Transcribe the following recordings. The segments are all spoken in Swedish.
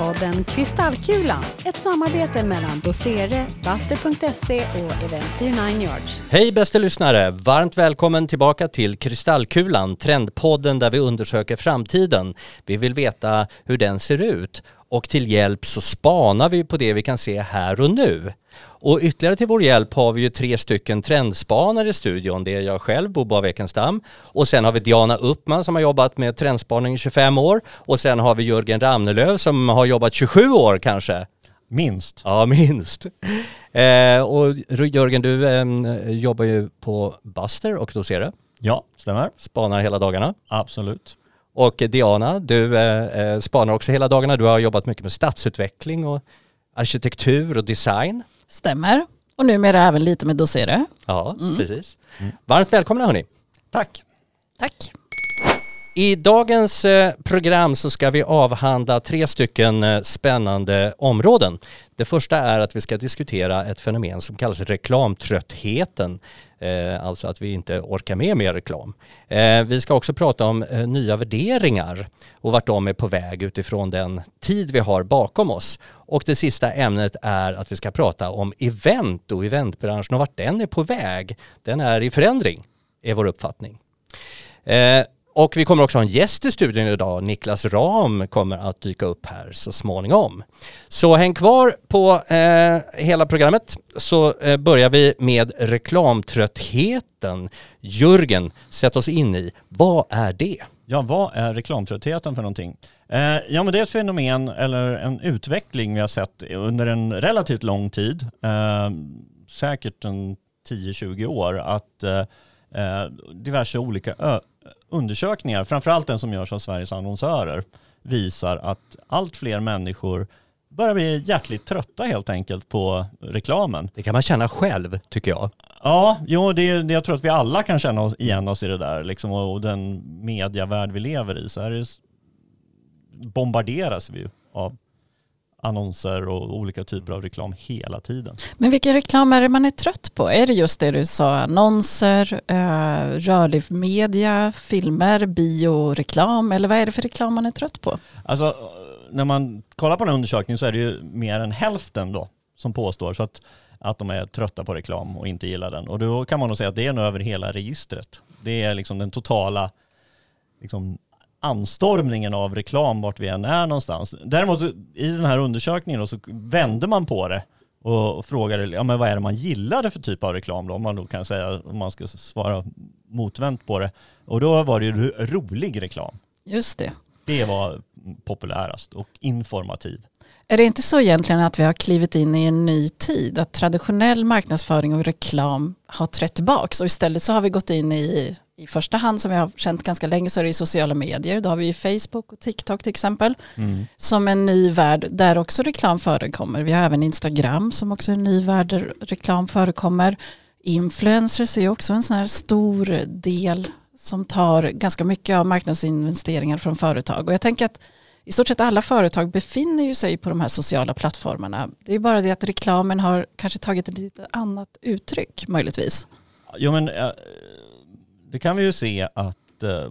podden Kristallkulan, ett samarbete mellan Dosere, Buster.se och Eventyr 9 Yards. Hej bästa lyssnare! Varmt välkommen tillbaka till Kristallkulan, trendpodden där vi undersöker framtiden. Vi vill veta hur den ser ut och till hjälp så spanar vi på det vi kan se här och nu. Och ytterligare till vår hjälp har vi ju tre stycken trendspanare i studion. Det är jag själv, Bobo av Ekenstam. Och sen har vi Diana Uppman som har jobbat med trendspaning i 25 år. Och sen har vi Jörgen Ramnelöv som har jobbat 27 år kanske. Minst. Ja, minst. Eh, och Jörgen, du eh, jobbar ju på Buster och Dosere. Ja, stämmer. Spanar hela dagarna. Absolut. Och Diana, du eh, eh, spanar också hela dagarna. Du har jobbat mycket med stadsutveckling och arkitektur och design. Stämmer. Och numera även lite med dosere. Ja, mm. precis. Varmt välkomna hörni. Tack. Tack. I dagens eh, program så ska vi avhandla tre stycken eh, spännande områden. Det första är att vi ska diskutera ett fenomen som kallas reklamtröttheten. Eh, alltså att vi inte orkar med mer reklam. Vi ska också prata om nya värderingar och vart de är på väg utifrån den tid vi har bakom oss. Och det sista ämnet är att vi ska prata om event och eventbranschen och vart den är på väg. Den är i förändring, är vår uppfattning. Och vi kommer också ha en gäst i studion idag. Niklas Ram kommer att dyka upp här så småningom. Så häng kvar på eh, hela programmet så eh, börjar vi med reklamtröttheten. Jörgen, sätt oss in i, vad är det? Ja, vad är reklamtröttheten för någonting? Eh, ja, men det är ett fenomen eller en utveckling vi har sett under en relativt lång tid, eh, säkert en 10-20 år, att eh, eh diverse olika undersökningar, framförallt den som görs av Sveriges annonsörer, visar att allt fler människor börjar bli hjärtligt trötta helt enkelt på reklamen. Det kan man känna själv, tycker jag. Ja, jo, det, det, jag tror att vi alla kan känna oss, igen oss i det där liksom, och, och den mediavärld vi lever i. Så här är, bombarderas vi ju av annonser och olika typer av reklam hela tiden. Men vilken reklam är det man är trött på? Är det just det du sa, annonser, eh, rörlig media, filmer, bio, reklam eller vad är det för reklam man är trött på? Alltså när man kollar på den här undersökningen så är det ju mer än hälften då som påstår så att, att de är trötta på reklam och inte gillar den. Och då kan man nog säga att det är nog över hela registret. Det är liksom den totala liksom, anstormningen av reklam vart vi än är någonstans. Däremot i den här undersökningen då, så vände man på det och frågade ja, men vad är det man gillade för typ av reklam då, om man då kan säga, om man ska svara motvänt på det. Och då var det ju rolig reklam. Just det. Det var populärast och informativ. Är det inte så egentligen att vi har klivit in i en ny tid? Att traditionell marknadsföring och reklam har trätt tillbaka och istället så har vi gått in i i första hand som jag har känt ganska länge så är det i sociala medier. Då har vi Facebook och TikTok till exempel. Mm. Som en ny värld där också reklam förekommer. Vi har även Instagram som också är en ny värld där reklam förekommer. Influencers är också en sån här stor del som tar ganska mycket av marknadsinvesteringar från företag. Och jag tänker att i stort sett alla företag befinner ju sig på de här sociala plattformarna. Det är bara det att reklamen har kanske tagit ett lite annat uttryck möjligtvis. Jo men det kan vi ju se att eh,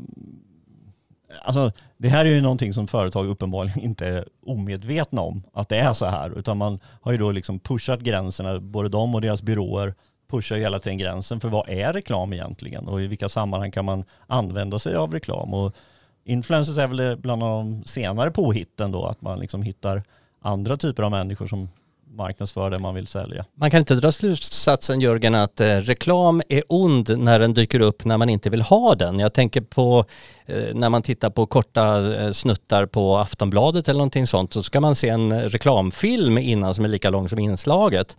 Alltså, det här är ju någonting som företag uppenbarligen inte är omedvetna om, att det är så här. Utan man har ju då liksom pushat gränserna, både de och deras byråer pushar ju hela tiden gränsen för vad är reklam egentligen och i vilka sammanhang kan man använda sig av reklam. Och influencers är väl bland de senare påhitten då, att man liksom hittar andra typer av människor som marknadsföra det man vill sälja. Man kan inte dra slutsatsen Jörgen att eh, reklam är ond när den dyker upp när man inte vill ha den. Jag tänker på eh, när man tittar på korta eh, snuttar på Aftonbladet eller någonting sånt så ska man se en reklamfilm innan som är lika lång som inslaget.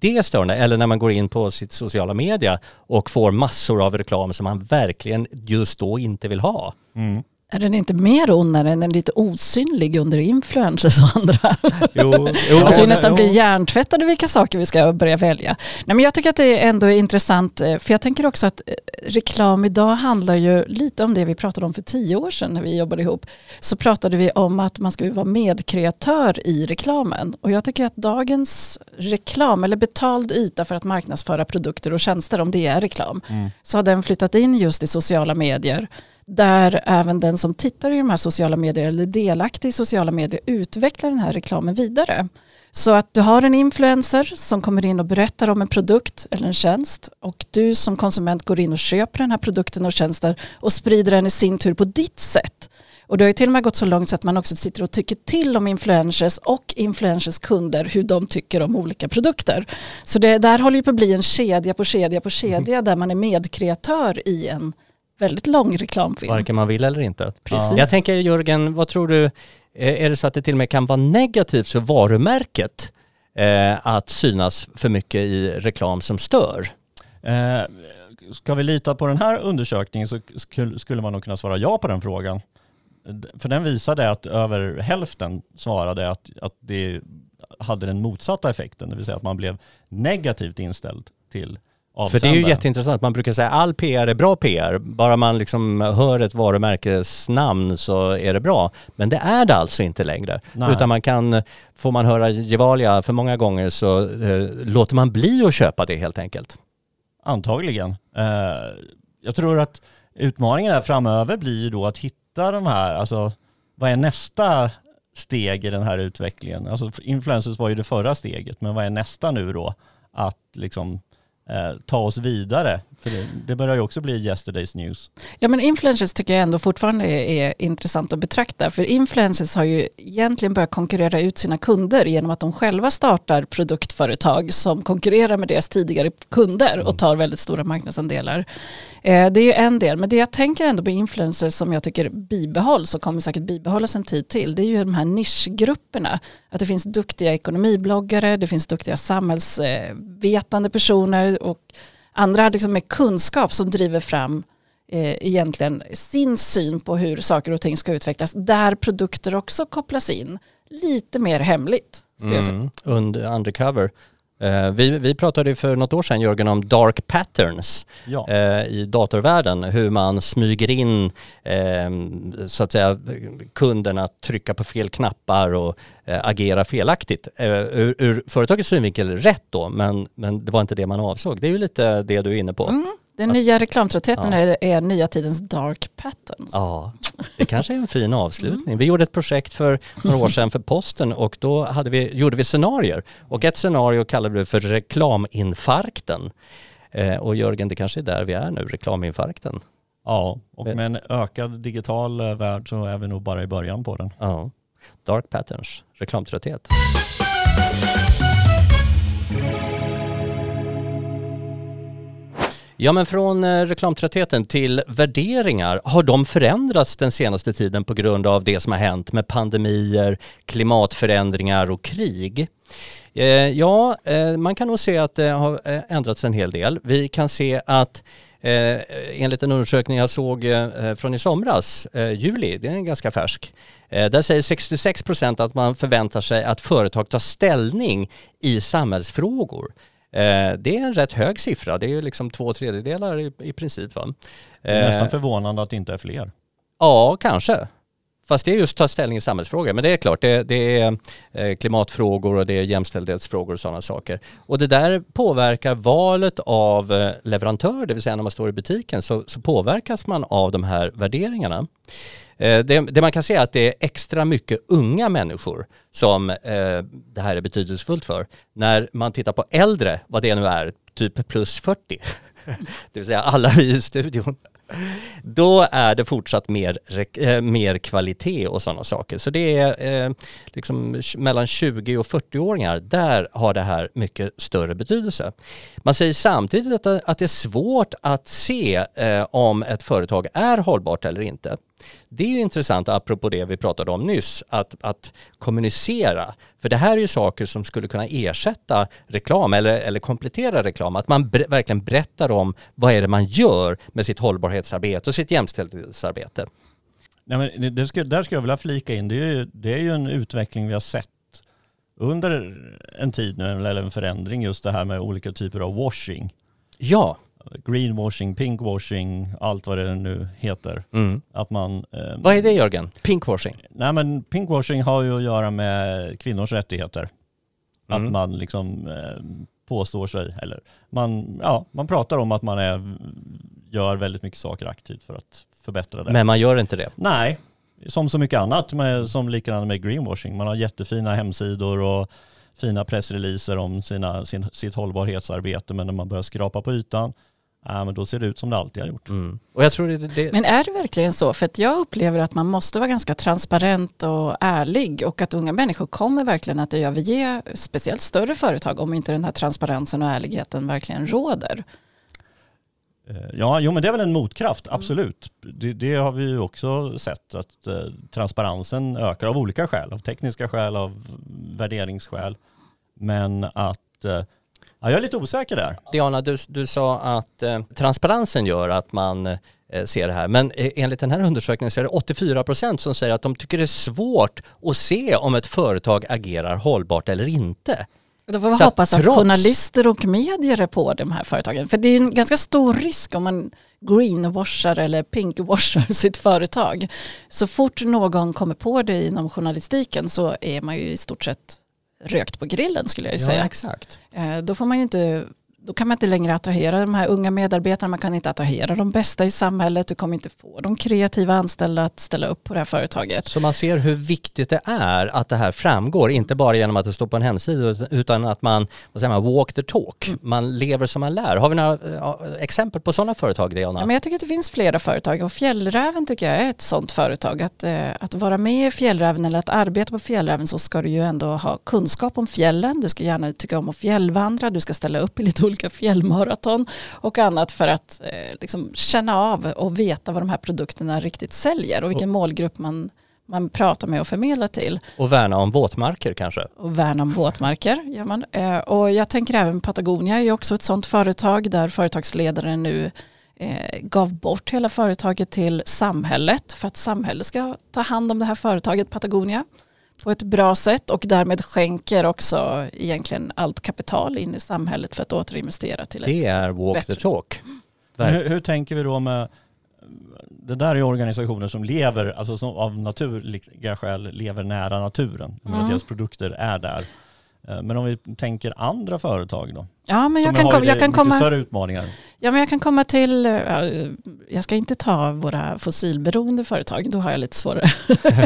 Det är störande. Eller när man går in på sitt sociala media och får massor av reklam som man verkligen just då inte vill ha. Mm. Är den inte mer ond när den är lite osynlig under influencers och andra? Jo, jo, att vi nästan jo. blir hjärntvättade vilka saker vi ska börja välja. Nej, men jag tycker att det ändå är intressant, eh, för jag tänker också att eh, reklam idag handlar ju lite om det vi pratade om för tio år sedan när vi jobbade ihop. Så pratade vi om att man ska vara medkreatör i reklamen. Och jag tycker att dagens reklam, eller betald yta för att marknadsföra produkter och tjänster, om det är reklam, mm. så har den flyttat in just i sociala medier där även den som tittar i de här sociala medier eller är delaktig i sociala medier utvecklar den här reklamen vidare. Så att du har en influencer som kommer in och berättar om en produkt eller en tjänst och du som konsument går in och köper den här produkten och tjänsten och sprider den i sin tur på ditt sätt. Och det har ju till och med gått så långt så att man också sitter och tycker till om influencers och influencers kunder hur de tycker om olika produkter. Så det där håller ju på att bli en kedja på kedja på kedja mm. där man är medkreatör i en väldigt lång reklamfilm. Varken man vill eller inte. Precis. Jag tänker Jörgen, vad tror du, är det så att det till och med kan vara negativt för varumärket eh, att synas för mycket i reklam som stör? Eh, ska vi lita på den här undersökningen så skulle man nog kunna svara ja på den frågan. För den visade att över hälften svarade att, att det hade den motsatta effekten, det vill säga att man blev negativt inställd till för det är ju jätteintressant. Man brukar säga all PR är bra PR. Bara man liksom hör ett varumärkesnamn så är det bra. Men det är det alltså inte längre. Nej. Utan man kan, får man höra Gevalia för många gånger så eh, låter man bli att köpa det helt enkelt. Antagligen. Eh, jag tror att utmaningen här framöver blir ju då att hitta de här, alltså vad är nästa steg i den här utvecklingen? Alltså influencers var ju det förra steget, men vad är nästa nu då? Att liksom eh, ta oss vidare? För det, det, börjar ju också bli yesterday's news. Ja men influencers tycker jag ändå fortfarande är, är intressant att betrakta. För influencers har ju egentligen börjat konkurrera ut sina kunder genom att de själva startar produktföretag som konkurrerar med deras tidigare kunder och mm. tar väldigt stora marknadsandelar. Eh, det är ju en del, men det jag tänker ändå på influencers som jag tycker bibehålls och kommer säkert bibehållas en tid till, det är ju de här nischgrupperna. Att det finns duktiga ekonomibloggare, det finns duktiga samhällsvetande personer och andra liksom med kunskap som driver fram eh, egentligen sin syn på hur saker och ting ska utvecklas, där produkter också kopplas in. Lite mer hemligt. Mm, under undercover. Eh, vi, vi pratade för något år sedan Jörgen om dark patterns ja. eh, i datorvärlden. Hur man smyger in eh, så att säga kunden att trycka på fel knappar och eh, agera felaktigt. Eh, ur, ur företagets synvinkel rätt då men, men det var inte det man avsåg. Det är ju lite det du är inne på. Mm. Den nya reklamtröttheten ja. är, är nya tidens dark patterns. Ja, det kanske är en fin avslutning. Mm. Vi gjorde ett projekt för några år sedan för posten och då hade vi, gjorde vi scenarier. Och ett scenario kallade vi för reklaminfarkten. Eh, och Jörgen, det kanske är där vi är nu, reklaminfarkten. Ja, och med en ökad digital eh, värld så är vi nog bara i början på den. Ja, dark patterns, reklamtrötthet. Ja men från eh, reklamtröttheten till värderingar, har de förändrats den senaste tiden på grund av det som har hänt med pandemier, klimatförändringar och krig? Eh, ja, eh, man kan nog se att det har eh, ändrats en hel del. Vi kan se att eh, enligt en undersökning jag såg eh, från i somras, juli, det är ganska färsk, där säger 66 procent att man förväntar sig att företag tar ställning i samhällsfrågor. Eh, det är en rätt hög siffra, det är ju liksom två tredjedelar i, i princip. Va? Det är nästan eh, förvånande att det inte är fler. Ja, kanske. Fast det är just ta ställning i samhällsfrågor. Men det är klart, det, det, är eh, klimatfrågor och det är jämställdhetsfrågor och sådana saker. Och det där påverkar valet av leverantör, det vill säga när man står i butiken så, så påverkas man av de här värderingarna. Eh, det, det, man kan säga är att det är extra mycket unga människor som eh, det här är betydelsefullt för. När man tittar på äldre, vad det nu är, typ plus 40, det vill säga alla vi i studion, då är det fortsatt mer, eh, mer kvalitet och sådana saker. Så det är eh, liksom mellan 20 och 40-åringar, där har det här mycket större betydelse. Man säger samtidigt att, att det är svårt att se eh, om ett företag är hållbart eller inte. Det är ju intressant apropå det vi pratade om nyss, att, att kommunicera. För det här är ju saker som skulle kunna ersätta reklam eller, eller komplettera reklam. Att man ber, verkligen berättar om vad är det man gör med sitt hållbarhetsarbete och sitt jämställdhetsarbete. Nej, men det ska, där ska jag vilja flika in, det är, ju, det är ju en utveckling vi har sett under en tid nu, eller en förändring, just det här med olika typer av washing. Ja greenwashing, pinkwashing, allt vad det nu heter. Mm. Att man... Eh, vad är det Jörgen? Pinkwashing? Nej men pinkwashing har ju att göra med kvinnors rättigheter. Mm. Att man liksom eh, påstår sig, eller man, ja, man pratar om att man är, gör väldigt mycket saker aktivt för att förbättra det. Men man gör inte det. Nej, som så mycket annat, med, som likadant med greenwashing. Man har jättefina hemsidor och fina pressreleaser om sina, sin, sitt hållbarhetsarbete, men när man börjar skrapa på ytan, ja, men då ser det ut som det alltid har gjort. Mm. Och jag tror det, det... Men är det verkligen så? För att jag upplever att man måste vara ganska transparent och ärlig och att unga människor kommer verkligen att överge speciellt större företag om inte den här transparensen och ärligheten verkligen råder. Eh, Ja, jo men det är väl en motkraft, absolut. Det, det har vi ju också sett att eh, transparensen ökar av olika skäl, av tekniska skäl, av värderingsskäl. Men att, eh, ja, jag är lite osäker där. Diana, du, du sa att eh, transparensen gör att man eh, ser det här. Men eh, enligt den här undersökningen så är det 84 procent som säger att de tycker det är svårt att se om ett företag agerar hållbart eller inte. Då får vi Så att hoppas att trots- journalister och medier är på de här företagen. För det är en ganska stor risk om man greenwashar eller pinkwashar sitt företag. Så fort någon kommer på det inom journalistiken så är man ju i stort sett rökt på grillen skulle jag ju säga. exakt. Eh, Då, får man ju inte, då kan man inte längre attrahera de här unga medarbetarna, man kan inte attrahera de bästa i samhället, du kommer inte få de kreativa anställda att ställa upp på det här företaget. Så man ser hur viktigt det är att det här framgår, inte bara genom att det står på en hemsida utan att man, vad säger man, walk the talk. Mm. Man lever som man lär. Har vi några exempel på sådana företag, Diana? Ja, men jag tycker att det finns flera företag och Fjällräven tycker jag är ett sådant företag. Att, eh, att vara med i Fjällräven eller att arbeta på Fjällräven så ska du ju ändå ha kunskap om fjällen. Du ska gärna tycka om att fjällvandra, du ska ställa upp i lite olika fjällmaraton och annat för att eh, liksom känna av och veta vad de här produkterna riktigt säljer och vilken målgrupp man, man pratar med och förmedlar till. Och värna om våtmarker kanske? och värna om våtmarker. Gör man. Eh, Och jag tänker även Patagonia är ju också ett sådant företag där företagsledaren nu eh, gav bort hela företaget till samhället för att samhället ska ta hand om det här företaget Patagonia på ett bra sätt och därmed skänker också egentligen allt kapital in i samhället för att återinvestera till Det ett... är walk bättre. the talk. Hur, hur tänker vi då med, det där är organisationer som lever, alltså som av naturliga skäl lever nära naturen. Mm. Deras produkter är där. Eh, Men om vi tänker andra företag då? Ja men, jag kan, kom, jag, kan komma, större utmaningar. ja men jag kan komma till, eh, jag ska inte ta våra fossilberoende företag, då har jag lite svårare.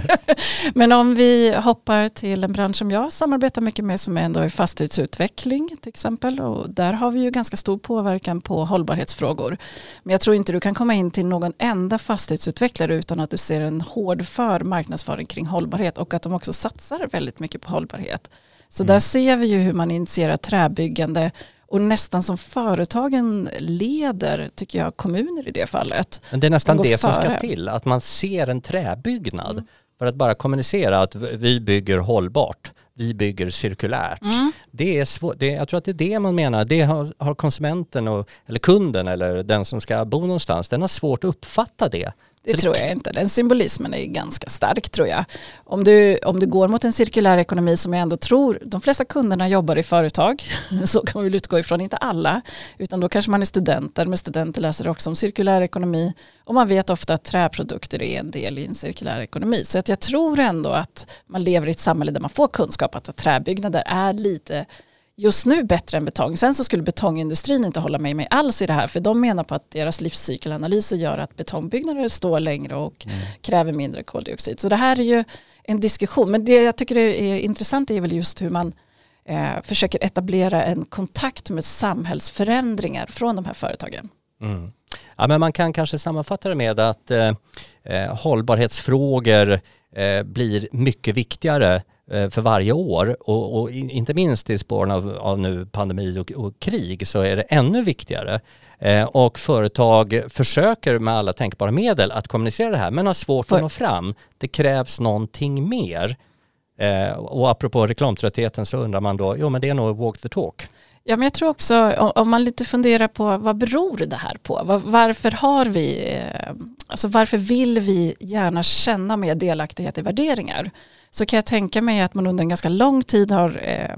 Men om vi hoppar till en bransch som jag samarbetar mycket med som ändå är fastighetsutveckling till exempel. Och där har vi ju ganska stor påverkan på hållbarhetsfrågor. Men jag tror inte du kan komma in till någon enda fastighetsutvecklare utan att du ser en hårdför marknadsföring kring hållbarhet och att de också satsar väldigt mycket på hållbarhet. Så Mm. där ser vi ju hur man initierar träbyggande och nästan som företagen leder, tycker jag, kommuner i det fallet. Men det är nästan det som ska till, att man ser en träbyggnad Mm. för att bara kommunicera att vi bygger hållbart, vi bygger cirkulärt. Mm. Det är svårt, det, jag tror att det är det man menar, det har, har konsumenten och, eller kunden eller den som ska bo någonstans, den har svårt att uppfatta det. Det För tror jag inte. Den symbolismen är ganska stark tror jag. Om du, om du går mot en cirkulär ekonomi som jag ändå tror, de flesta kunderna jobbar i företag, så kan vi väl utgå ifrån, inte alla, utan då kanske man är studenter, men studenter läser också om cirkulär ekonomi och man vet ofta att träprodukter är en del i en cirkulär ekonomi. Så att jag tror ändå att man lever i ett samhälle där man får kunskap att träbyggnader är lite just nu bättre än betong. Sen så skulle betongindustrin inte hålla med mig alls i det här för de menar på att deras livscykelanalyser gör att betongbyggnader står längre och kräver mindre koldioxid. Så det här är ju en diskussion. Men det jag tycker är intressant är väl just hur man eh, försöker etablera en kontakt med samhällsförändringar från de här företagen. Mm. Ja, men man kan kanske sammanfatta det med att eh, eh, hållbarhetsfrågor eh, blir mycket viktigare för varje år och, och in- inte minst i spåren av, av nu pandemi och, och krig så är det ännu viktigare. Eh, och företag försöker med alla tänkbara medel att kommunicera det här men har svårt För- att nå fram. Det krävs någonting mer. Eh, och apropå reklamtröttheten så undrar man då, jo men det är nog walk the talk. Ja, men jag tror också, om- man lite funderar på vad beror det här på? Varför har vi, eh, alltså varför vill vi gärna känna mer delaktighet i värderingar? Så kan jag tänka mig att man under en ganska lång tid har eh,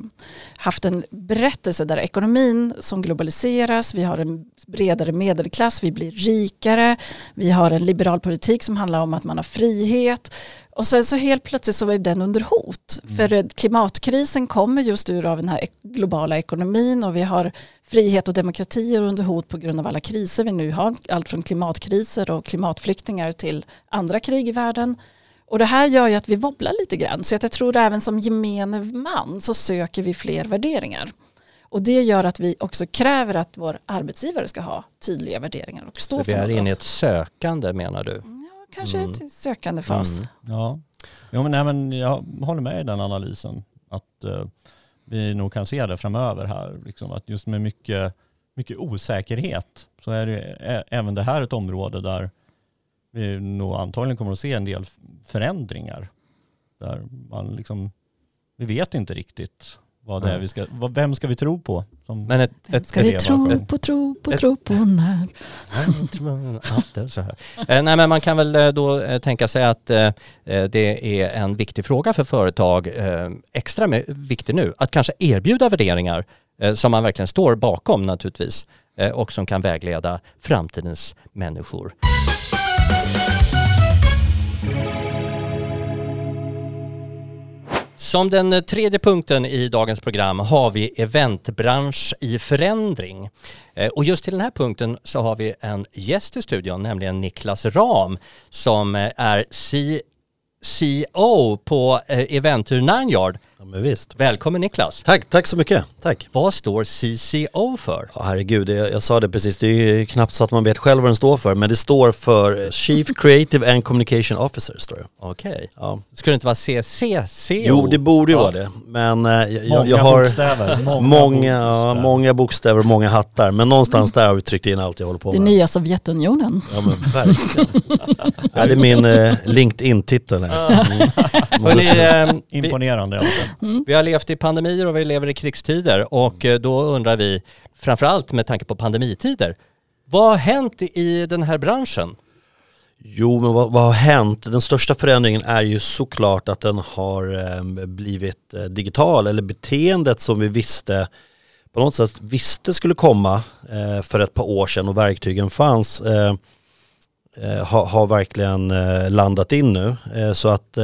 haft en berättelse där ekonomin som globaliseras, vi har en bredare medelklass, vi blir rikare, vi har en liberal politik som handlar om att man har frihet och sen så helt plötsligt så är den under hot. Mm. För klimatkrisen kommer just ur av den här globala ekonomin och vi har frihet och demokratier under hot på grund av alla kriser vi nu har. Allt från klimatkriser och klimatflyktingar till andra krig i världen. Och det här gör ju att vi wobblar lite grann. Så att jag tror även som gemene man så söker vi fler värderingar. Och det gör att vi också kräver att vår arbetsgivare ska ha tydliga värderingar och stå Så vi för är något. inne i ett sökande menar du? Ja, kanske Mm. ett sökande fas. Mm. Ja, jo, men, nej, men jag håller med i den analysen. Att eh, vi nog kan se det framöver här. Liksom, att just med mycket, mycket osäkerhet så är det även det här ett område där vi nog antagligen kommer att se en del förändringar. Där man liksom, vi vet inte riktigt vad det är vi ska, vad, vem ska vi tro på? Som, Men ett, ett, Ska det vi tro skönt. på, tro på, Ett- tro på när? Så här. Eh, nej, men man kan väl eh, då eh, tänka sig att eh, det är en viktig fråga för företag, extra med, viktig nu, att kanske erbjuda värderingar som man verkligen står bakom naturligtvis och som kan vägleda framtidens människor. Som den tredje punkten i dagens program har vi eventbransch i förändring. Eh, och just till den här punkten så har vi en gäst i studion, nämligen Niklas Ram som eh, är CEO på eh, Eventur Nineyard. Ja, men visst. Välkommen Niklas! Tack, tack så mycket. Tack. Vad står CCO för? Ja, herregud, jag, jag sa det precis, det är ju knappt så att man vet själv vad den står för, men det står för Chief Creative and Communication Officer, står det. Okej. Ja. Skulle det inte vara CCCO? Jo, det borde ju Ja. vara det, men eh, jag, många jag har bokstäver. Många, många, ja, bokstäver. många bokstäver och många hattar, men någonstans där har vi tryckt in allt jag håller på Det med. nya Sovjetunionen. Ja men verkligen. ja, det är min eh, LinkedIn-titel här. Mm. Hörrni, eh, Imponerande fall. vi har levt i pandemier och vi lever i krigstider och eh, då undrar vi, framförallt med tanke på pandemitider, vad har hänt i den här branschen? Jo, men vad, vad har hänt? Den största förändringen är ju såklart att den har eh, blivit eh, digital, eller beteendet som vi visste på något sätt visste skulle komma eh, för ett par år sedan och verktygen fanns eh, har, har verkligen landat in nu. Så att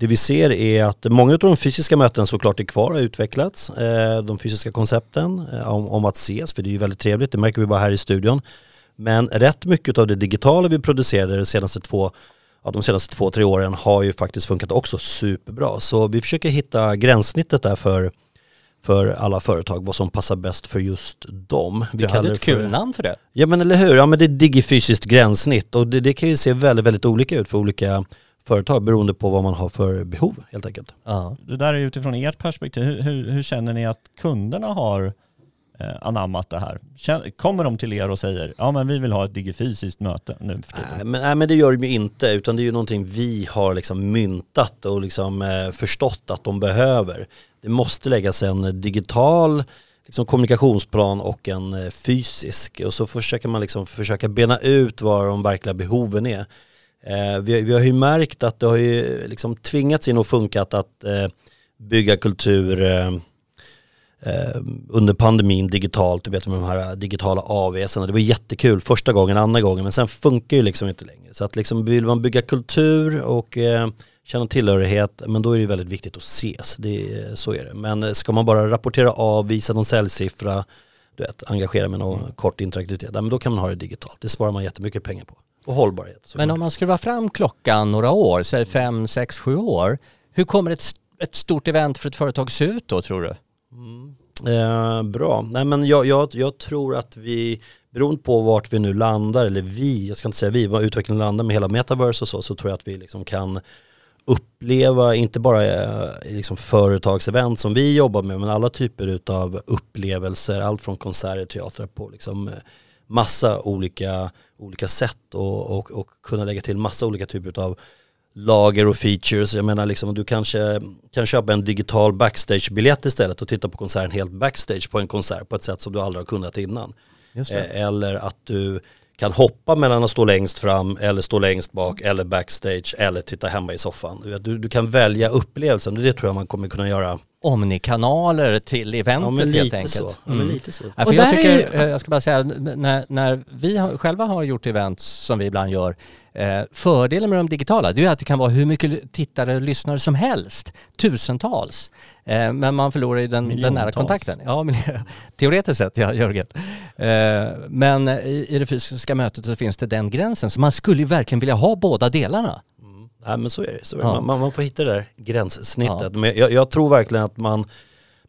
det vi ser är att många av de fysiska mötena såklart är kvar och har utvecklats. Eh, de fysiska koncepten eh, om, om att ses, för det är ju väldigt trevligt, det märker vi bara här i studion. Men rätt mycket av det digitala vi producerade de senaste två, ja, de senaste två, tre åren har ju faktiskt funkat också superbra. Så vi försöker hitta gränssnittet där för, för alla företag, vad som passar bäst för just dem. Vi Du hade ett det för- kul namn för det. Ja men eller hur, ja men det är digifysiskt gränssnitt och det, det kan ju se väldigt, väldigt olika ut för olika företag beroende på vad man har för behov helt enkelt. Ja. Det där är utifrån ert perspektiv. Hur, hur, hur känner ni att kunderna har eh, anammat det här? Känner, kommer de till er och säger ja men vi vill ha ett digifysiskt möte nu för tiden? Nej men, nej men det gör de ju inte utan det är ju någonting vi har liksom myntat och liksom eh, förstått att de behöver. Det måste läggas en digital liksom, kommunikationsplan och en eh, fysisk och så försöker man liksom försöka bena ut vad de verkliga behoven är. Eh, vi, vi har ju märkt att det har ju liksom tvingats in och funkat att eh, bygga kultur eh, eh, under pandemin digitalt, du vet med de här digitala AVSarna. Det var jättekul första gången, andra gången, men sen funkar ju liksom inte längre. Så att liksom vill man bygga kultur och eh, känna tillhörighet, men då är det väldigt viktigt att ses. Det, så är det. Men eh, ska man bara rapportera av, visa någon säljsiffra, du vet, engagera med någon kort interaktivitet, men då kan man ha det digitalt. Det sparar man jättemycket pengar på. Och hållbarhet. såklart. Men om man skruvar fram klockan några år, säg fem, sex, sju år, hur kommer ett, ett stort event för ett företag se ut då tror du? Eh, bra. Nej, men jag, jag, jag tror att vi, beroende på vart vi nu landar, eller vi, jag ska inte säga vi, vad utvecklingen landar med hela metaverse och så, så tror jag att vi liksom kan uppleva, inte bara eh, liksom företagsevent som vi jobbar med, men alla typer av upplevelser, allt från konserter, teatrar på liksom eh, massa olika, olika sätt och, och, och kunna lägga till massa olika typer av lager och features. Jag menar liksom du kanske kan köpa en digital backstage-biljett istället och titta på konserten helt backstage på en konsert på ett sätt som du aldrig har kunnat innan. Just Eh, Eller att du kan hoppa mellan att stå längst fram eller stå längst bak eller backstage eller titta hemma i soffan. Du, du kan välja upplevelsen och det tror jag man kommer kunna göra omnikanaler till eventet Ja men helt lite enkelt. så. Ja, men Mm. lite så. Ja, Och för jag där är tycker, ju- eh, jag ska bara säga, när, när vi har, själva har gjort event som vi ibland gör, eh, fördelen med de digitala det är att det kan vara hur mycket tittare och lyssnare som helst, tusentals. Eh, men man förlorar ju den, den nära kontakten. Ja, men, teoretiskt sett, ja, Jörgen. Eh, men i, i det fysiska mötet så finns det den gränsen, så man skulle ju verkligen vilja ha båda delarna. Mm. Nej men så är det. Så är det. Ja. Man, man, får hitta det där gränssnittet. Men jag, jag tror verkligen att man,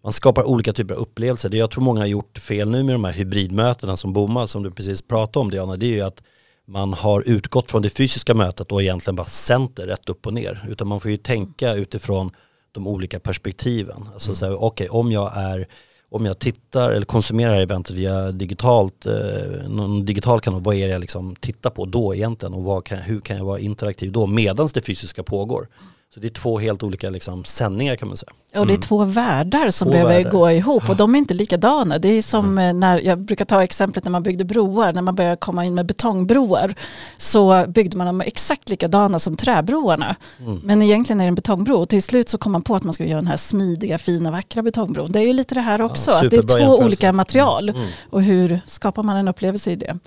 man skapar olika typer av upplevelser. Det jag tror många har gjort fel nu med de här hybridmötena som Bomma, som du precis pratade om Diana, det är ju att man har utgått från det fysiska mötet och egentligen bara sänt det rätt upp och ner. Utan man får ju tänka utifrån de olika perspektiven. Alltså så här, okej om jag är om jag tittar eller konsumerar eventet via digitalt, eh, någon digital kanal, vad är det jag liksom tittar på då egentligen och vad kan, hur kan jag vara interaktiv då medan det fysiska pågår? Så det är två helt olika liksom, sändningar kan man säga. Och det är två världar som Två behöver världar. gå ihop och de är inte likadana. Det är som eh, när, jag brukar ta exemplet när man byggde broar, när man började komma in med betongbroar så byggde man dem exakt likadana som träbroarna. Mm. Men egentligen är det en betongbro och till slut så kom man på att man skulle göra den här smidiga, fina, vackra betongbron. Det är ju lite det här också, att det är två olika material Mm. och hur skapar man en upplevelse i det?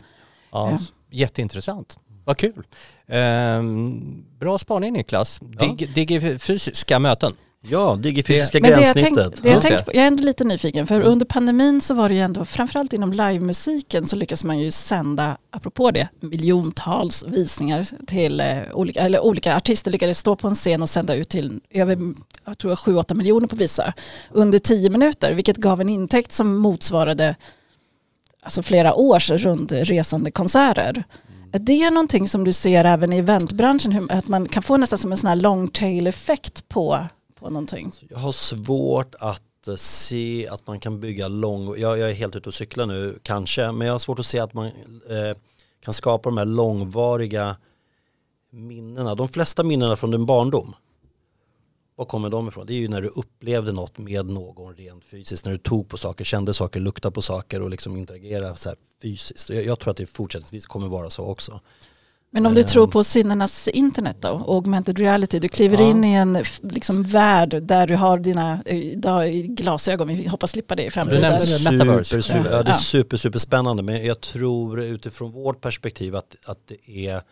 Ja, Ja. Jätteintressant. Vad kul. Ehm, bra spaning Niklas. Ja. Dig, digifysiska möten. Ja, digifysiska det jag, gränssnittet. det jag, Just det. tänker på, jag är ändå lite nyfiken, för under pandemin så var det ju ändå, framförallt inom livemusiken så lyckas man ju sända, apropå det, miljontals visningar till eh, olika, eller olika artister lyckades stå på en scen och sända ut till över, jag tror 7-8 miljoner på vissa, under 10 minuter, vilket gav en intäkt som motsvarade alltså flera års rundresande konserter. Är det någonting som du ser även i eventbranschen, att man kan få nästan som en sån här long tail effekt på, på någonting? Alltså, jag har svårt att eh, se att man kan bygga lång, jag, jag är helt ute och cyklar nu kanske, men jag har svårt att se att man eh, kan skapa de här långvariga minnena. De flesta minnena från din barndom, var kommer de ifrån? Det är ju när du upplevde något med någon rent fysiskt, när du tog på saker, kände saker, luktade på saker och liksom interagerade så här fysiskt. Jag, jag tror att det fortsättningsvis kommer vara så också. Men om du Ehm. tror på sinnenas internet då, augmented reality, du kliver Ja. in i en liksom, värld där du har dina eh, glasögon, vi hoppas slippa det i framtiden. nämnde Super, super, ja, det är Ja. super, super spännande men jag tror utifrån vårt perspektiv att, att det är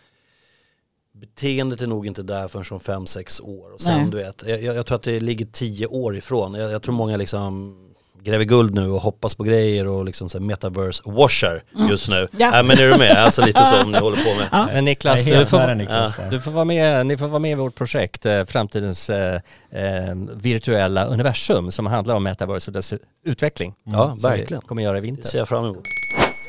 beteendet är nog inte där förrän om fem sex år. Och sen, Nej. du vet, jag, jag tror att det ligger tio år ifrån. Jag, jag tror många liksom gräver guld nu och hoppas på grejer och liksom så här metaverse washar just nu. Mm. Ja. Ja. men är du med? Alltså lite som ni håller på med. Ja. Men Niklas, du får, nära Niklas. Ja. du får vara med, ni får vara med i vårt projekt eh, Framtidens eh, eh, virtuella universum som handlar om metaverse och dess utveckling. Ja, Som verkligen. vi kommer göra i Det vinter. ser jag fram emot.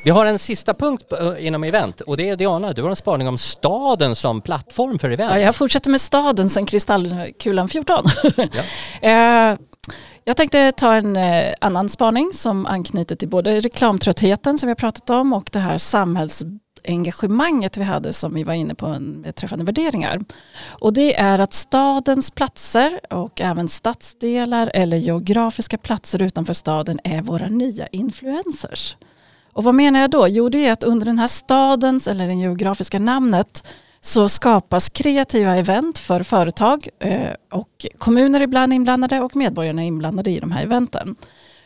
Vi har en sista punkt eh, inom event och det är Diana, du har en spaning om staden som plattform för event. Ja, jag fortsätter med staden sen Kristallkulan 14. Eh, jag tänkte ta en eh, annan spaning som anknyter till både reklamtröttheten som vi har pratat om och det här samhällsengagemanget vi hade som vi var inne på beträffande värderingar. Och det är att stadens platser och även stadsdelar eller geografiska platser utanför staden är våra nya influencers. Och vad menar jag då? Jo, det är att under den här stadens eller det geografiska namnet så skapas kreativa event för företag eh, och kommuner ibland inblandade och medborgarna är inblandade i de här eventen.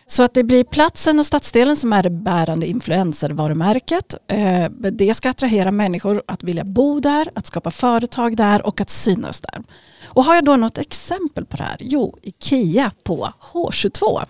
Så att det blir platsen och stadsdelen som är det bärande influencervarumärket. Eh, det ska attrahera människor att vilja bo där, att skapa företag där och att synas där. Och har jag då något exempel på det här? Jo, IKEA på H22.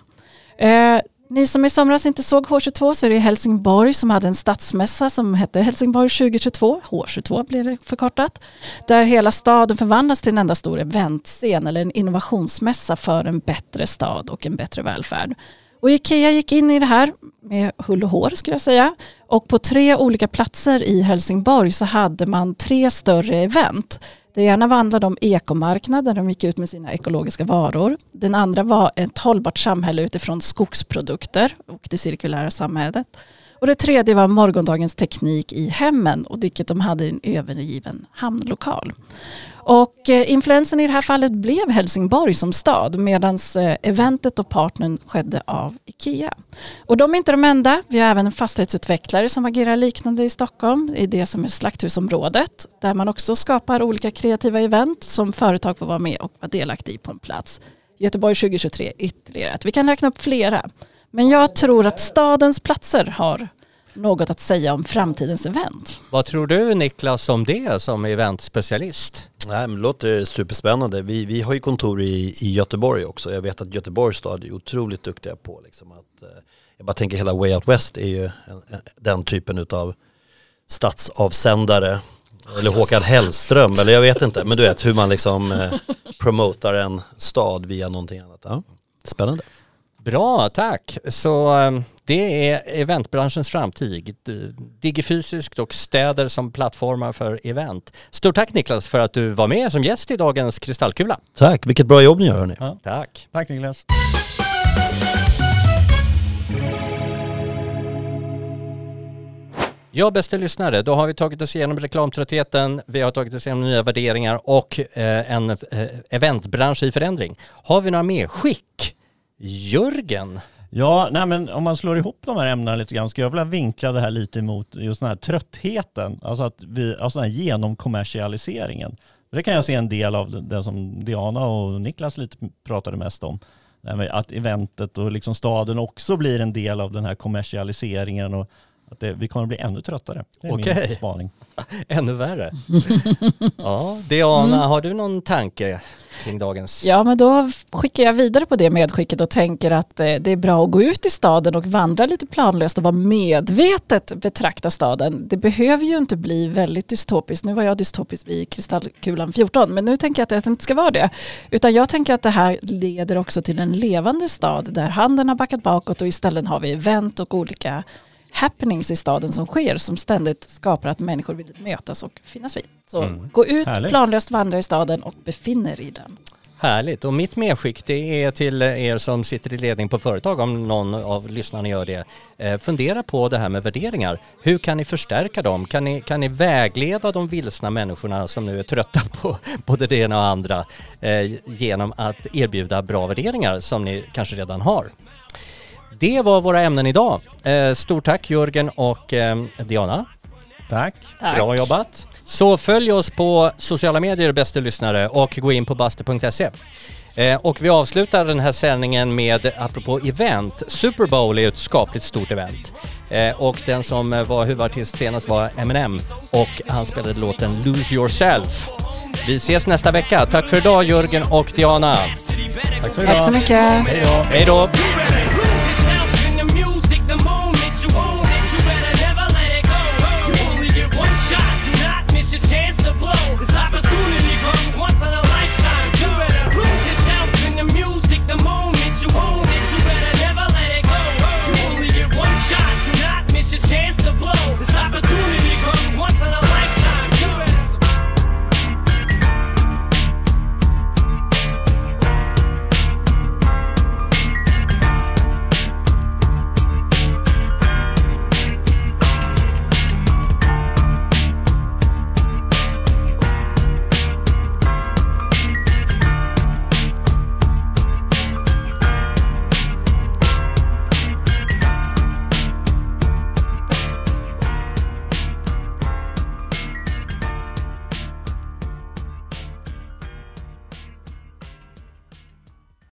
Ni som i somras inte såg H22 så är det Helsingborg som hade en stadsmässa som hette Helsingborg 2022, H22 blir det förkortat, där hela staden förvandlas till en enda stor eventscen eller en innovationsmässa för en bättre stad och en bättre välfärd. Och Ikea gick in i det här med hull och hår skulle jag säga. Och på tre olika platser i Helsingborg så hade man tre större event. Det ena handlade om ekomarknad där de gick ut med sina ekologiska varor. Den andra var ett hållbart samhälle utifrån skogsprodukter och det cirkulära samhället. Och det tredje var morgondagens teknik i hemmen och vilket de hade i en övergiven hamnlokal. Och eh, influensen i det här fallet blev Helsingborg som stad medan eh, eventet och partnern skedde av IKEA. Och de är inte de enda. Vi har även en fastighetsutvecklare som agerar liknande i Stockholm i det som är Slakthusområdet där man också skapar olika kreativa event som företag får vara med och vara delaktiga i på en plats. Göteborg 2023 ytterligare. Vi kan räkna upp flera. Men jag tror att stadens platser har något att säga om framtidens event. Vad tror du Niklas om det som eventspecialist? Nej, men det låter superspännande. Vi, vi har ju kontor i, i Göteborg också. Jag vet att Göteborgs stad är otroligt duktiga på liksom att, eh, jag bara tänker hela Way Out West är ju en, en, den typen av stadsavsändare. Eller Håkan Hellström, eller jag vet inte. Men du vet hur man liksom eh, promotar en stad via någonting annat. Ja, spännande. Bra, tack. Så eh, det är eventbranschens framtid. Digifysiskt och städer som plattformar för event. Stort tack Niklas för att du var med som gäst i dagens Kristallkula. Tack, vilket bra jobb ni gör hörni. Ja. Tack. Tack Niklas. Ja, bästa lyssnare, då har vi tagit oss igenom reklamtröttheten, vi har tagit oss igenom nya värderingar och eh, en eh, eventbransch i förändring. Har vi några medskick? Jörgen? Ja, nej men om man slår ihop de här ämnena lite grann, skulle jag vilja vinkla det här lite mot just den här tröttheten, alltså att vi, alltså den här genomkommersialiseringen. Det kan jag se en del av det som Diana och Niklas lite pratade mest om. Att eventet och liksom staden också blir en del av den här kommersialiseringen och att det, vi kommer att bli ännu tröttare. Det är Okej. min spaning. Ännu värre. ja, Diana, har du någon tanke kring dagens? Ja, men då skickar jag vidare på det medskicket och tänker att eh, det är bra att gå ut i staden och vandra lite planlöst och vara medvetet betrakta staden. Det behöver ju inte bli väldigt dystopiskt. Nu var jag dystopisk vid Kristallkulan 14, men nu tänker jag att det inte ska vara det. Utan jag tänker att det här leder också till en levande stad där handeln har backat bakåt och istället har vi event och olika happenings i staden som sker som ständigt skapar att människor vill mötas och finnas vid. Så Mm. gå ut, Härligt. planlöst vandra i staden och befinner er i den. Härligt. Och mitt medskick det är till er som sitter i ledning på företag, om någon av lyssnarna gör det. Eh, fundera på det här med värderingar. Hur kan ni förstärka dem? Kan ni, kan ni vägleda de vilsna människorna som nu är trötta på både det ena och andra eh, genom att erbjuda bra värderingar som ni kanske redan har? Det var våra ämnen idag. Eh, stort tack Jörgen och eh, Diana. Tack. Tack. Bra jobbat. Så följ oss på sociala medier bästa lyssnare och gå in på buster.se. Eh, och vi avslutar den här sändningen med, apropå event, Super Bowl är ett skapligt stort event. Och den som var huvudartist senast var Eminem och han spelade låten Lose Yourself. Vi ses nästa vecka. Tack för idag Jörgen och Diana. Tack för idag. Tack så mycket. Hej då!